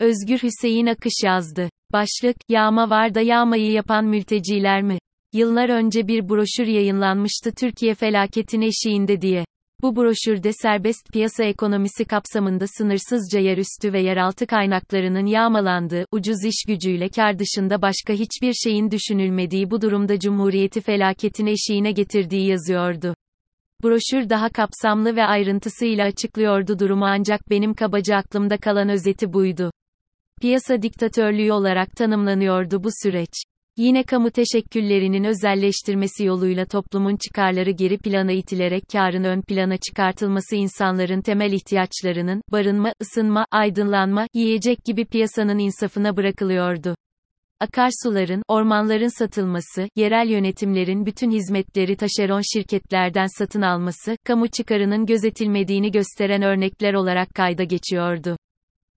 Özgür Hüseyin Akış yazdı. Başlık, yağma var da yağmayı yapan mülteciler mi? Yıllar önce bir broşür yayınlanmıştı Türkiye felaketin eşiğinde diye. Bu broşürde serbest piyasa ekonomisi kapsamında sınırsızca yerüstü ve yeraltı kaynaklarının yağmalandığı, ucuz iş gücüyle kar dışında başka hiçbir şeyin düşünülmediği bu durumda Cumhuriyeti felaketin eşiğine getirdiği yazıyordu. Broşür daha kapsamlı ve ayrıntısıyla açıklıyordu durumu ancak benim kabaca aklımda kalan özeti buydu. Piyasa diktatörlüğü olarak tanımlanıyordu bu süreç. Yine kamu teşekküllerinin özelleştirmesi yoluyla toplumun çıkarları geri plana itilerek karın ön plana çıkartılması insanların temel ihtiyaçlarının, barınma, ısınma, aydınlanma, yiyecek gibi piyasanın insafına bırakılıyordu. Akarsuların, ormanların satılması, yerel yönetimlerin bütün hizmetleri taşeron şirketlerden satın alması, kamu çıkarının gözetilmediğini gösteren örnekler olarak kayda geçiyordu.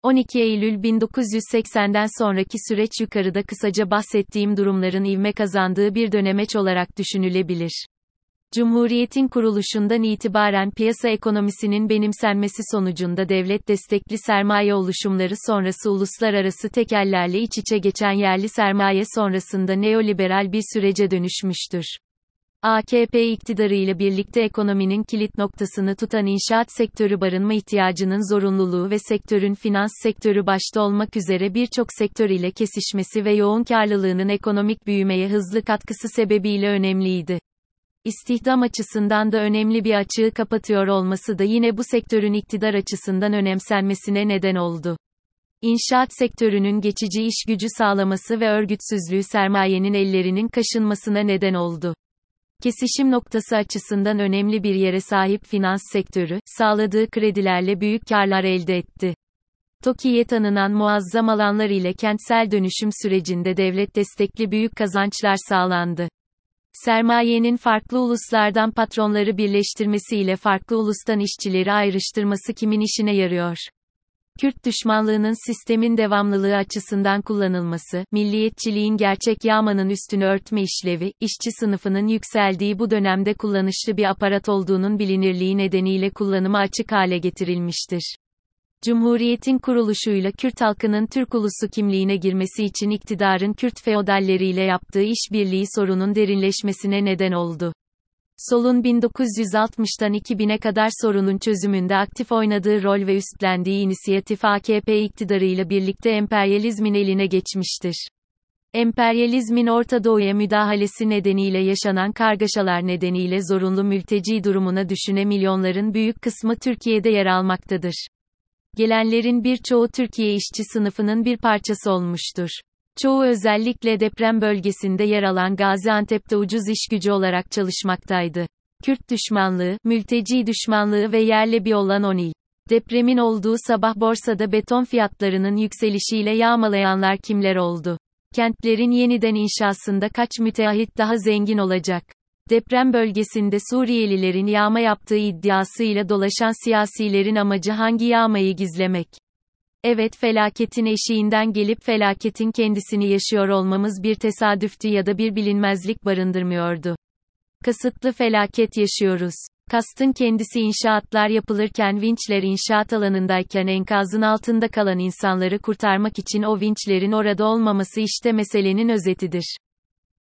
12 Eylül 1980'den sonraki süreç yukarıda kısaca bahsettiğim durumların ivme kazandığı bir dönemeç olarak düşünülebilir. Cumhuriyetin kuruluşundan itibaren piyasa ekonomisinin benimsenmesi sonucunda devlet destekli sermaye oluşumları sonrası uluslararası tekellerle iç içe geçen yerli sermaye sonrasında neoliberal bir sürece dönüşmüştür. AKP iktidarıyla birlikte ekonominin kilit noktasını tutan inşaat sektörü barınma ihtiyacının zorunluluğu ve sektörün finans sektörü başta olmak üzere birçok sektör ile kesişmesi ve yoğun karlılığının ekonomik büyümeye hızlı katkısı sebebiyle önemliydi. İstihdam açısından da önemli bir açığı kapatıyor olması da yine bu sektörün iktidar açısından önemsenmesine neden oldu. İnşaat sektörünün geçici iş gücü sağlaması ve örgütsüzlüğü sermayenin ellerinin kaşınmasına neden oldu. Kesişim noktası açısından önemli bir yere sahip finans sektörü, sağladığı kredilerle büyük karlar elde etti. TOKİ'ye tanınan muazzam alanlar ile kentsel dönüşüm sürecinde devlet destekli büyük kazançlar sağlandı. Sermayenin farklı uluslardan patronları birleştirmesiyle farklı ulustan işçileri ayrıştırması kimin işine yarıyor? Kürt düşmanlığının sistemin devamlılığı açısından kullanılması, milliyetçiliğin gerçek yağmanın üstünü örtme işlevi, işçi sınıfının yükseldiği bu dönemde kullanışlı bir aparat olduğunun bilinirliği nedeniyle kullanıma açık hale getirilmiştir. Cumhuriyetin kuruluşuyla Kürt halkının Türk ulusu kimliğine girmesi için iktidarın Kürt feodalleriyle yaptığı işbirliği sorunun derinleşmesine neden oldu. Sol'un 1960'tan 2000'e kadar sorunun çözümünde aktif oynadığı rol ve üstlendiği inisiyatif AKP iktidarıyla birlikte emperyalizmin eline geçmiştir. Emperyalizmin Orta Doğu'ya müdahalesi nedeniyle yaşanan kargaşalar nedeniyle zorunlu mülteci durumuna düşüne milyonların büyük kısmı Türkiye'de yer almaktadır. Gelenlerin birçoğu Türkiye işçi sınıfının bir parçası olmuştur. Çoğu özellikle deprem bölgesinde yer alan Gaziantep'te ucuz iş gücü olarak çalışmaktaydı. Kürt düşmanlığı, mülteci düşmanlığı ve yerle bir olan ONİ. Depremin olduğu sabah borsada beton fiyatlarının yükselişiyle yağmalayanlar kimler oldu? Kentlerin yeniden inşasında kaç müteahhit daha zengin olacak? Deprem bölgesinde Suriyelilerin yağma yaptığı iddiasıyla dolaşan siyasilerin amacı hangi yağmayı gizlemek? Evet felaketin eşiğinden gelip felaketin kendisini yaşıyor olmamız bir tesadüftü ya da bir bilinmezlik barındırmıyordu. Kasıtlı felaket yaşıyoruz. Kastın kendisi inşaatlar yapılırken vinçler inşaat alanındayken enkazın altında kalan insanları kurtarmak için o vinçlerin orada olmaması işte meselenin özetidir.